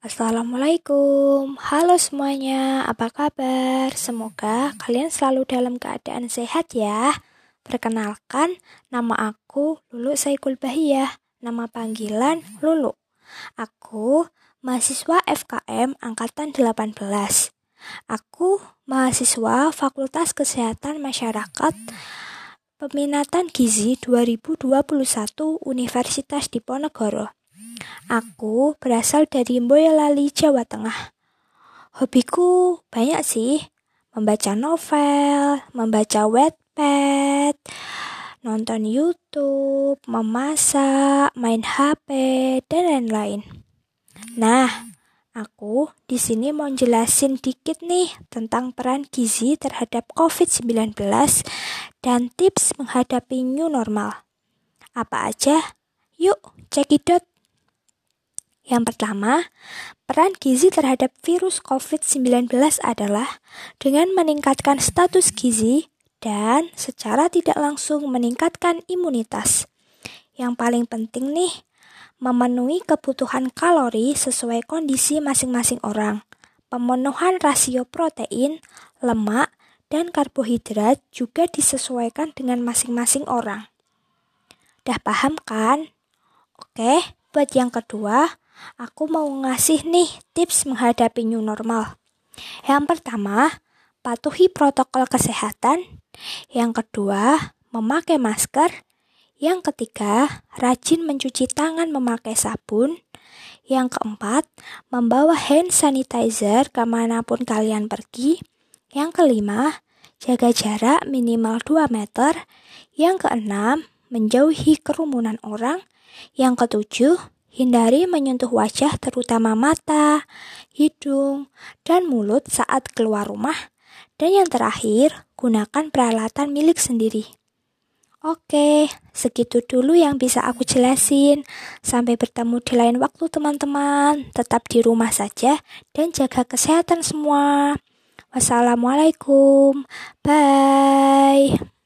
Assalamualaikum, halo semuanya, apa kabar? Semoga kalian selalu dalam keadaan sehat ya. Perkenalkan, nama aku Lulu Saikul Bahiyah, nama panggilan Lulu. Aku mahasiswa FKM Angkatan 18. Aku mahasiswa Fakultas Kesehatan Masyarakat Peminatan Gizi 2021 Universitas Diponegoro. Aku berasal dari Boyolali, Jawa Tengah. Hobiku banyak sih, membaca novel, membaca wetpad, nonton YouTube, memasak, main HP, dan lain-lain. Nah, aku di sini mau jelasin dikit nih tentang peran gizi terhadap COVID-19 dan tips menghadapi new normal. Apa aja? Yuk, cekidot! Yang pertama, peran gizi terhadap virus COVID-19 adalah dengan meningkatkan status gizi dan secara tidak langsung meningkatkan imunitas. Yang paling penting nih, memenuhi kebutuhan kalori sesuai kondisi masing-masing orang. Pemenuhan rasio protein, lemak, dan karbohidrat juga disesuaikan dengan masing-masing orang. Dah paham kan? Oke, buat yang kedua, aku mau ngasih nih tips menghadapi new normal. Yang pertama, patuhi protokol kesehatan. Yang kedua, memakai masker. Yang ketiga, rajin mencuci tangan memakai sabun. Yang keempat, membawa hand sanitizer ke mana pun kalian pergi. Yang kelima, jaga jarak minimal 2 meter. Yang keenam, menjauhi kerumunan orang. Yang ketujuh, Hindari menyentuh wajah terutama mata, hidung, dan mulut saat keluar rumah. Dan yang terakhir, gunakan peralatan milik sendiri. Oke, segitu dulu yang bisa aku jelasin. Sampai bertemu di lain waktu teman-teman. Tetap di rumah saja dan jaga kesehatan semua. Wassalamualaikum. Bye.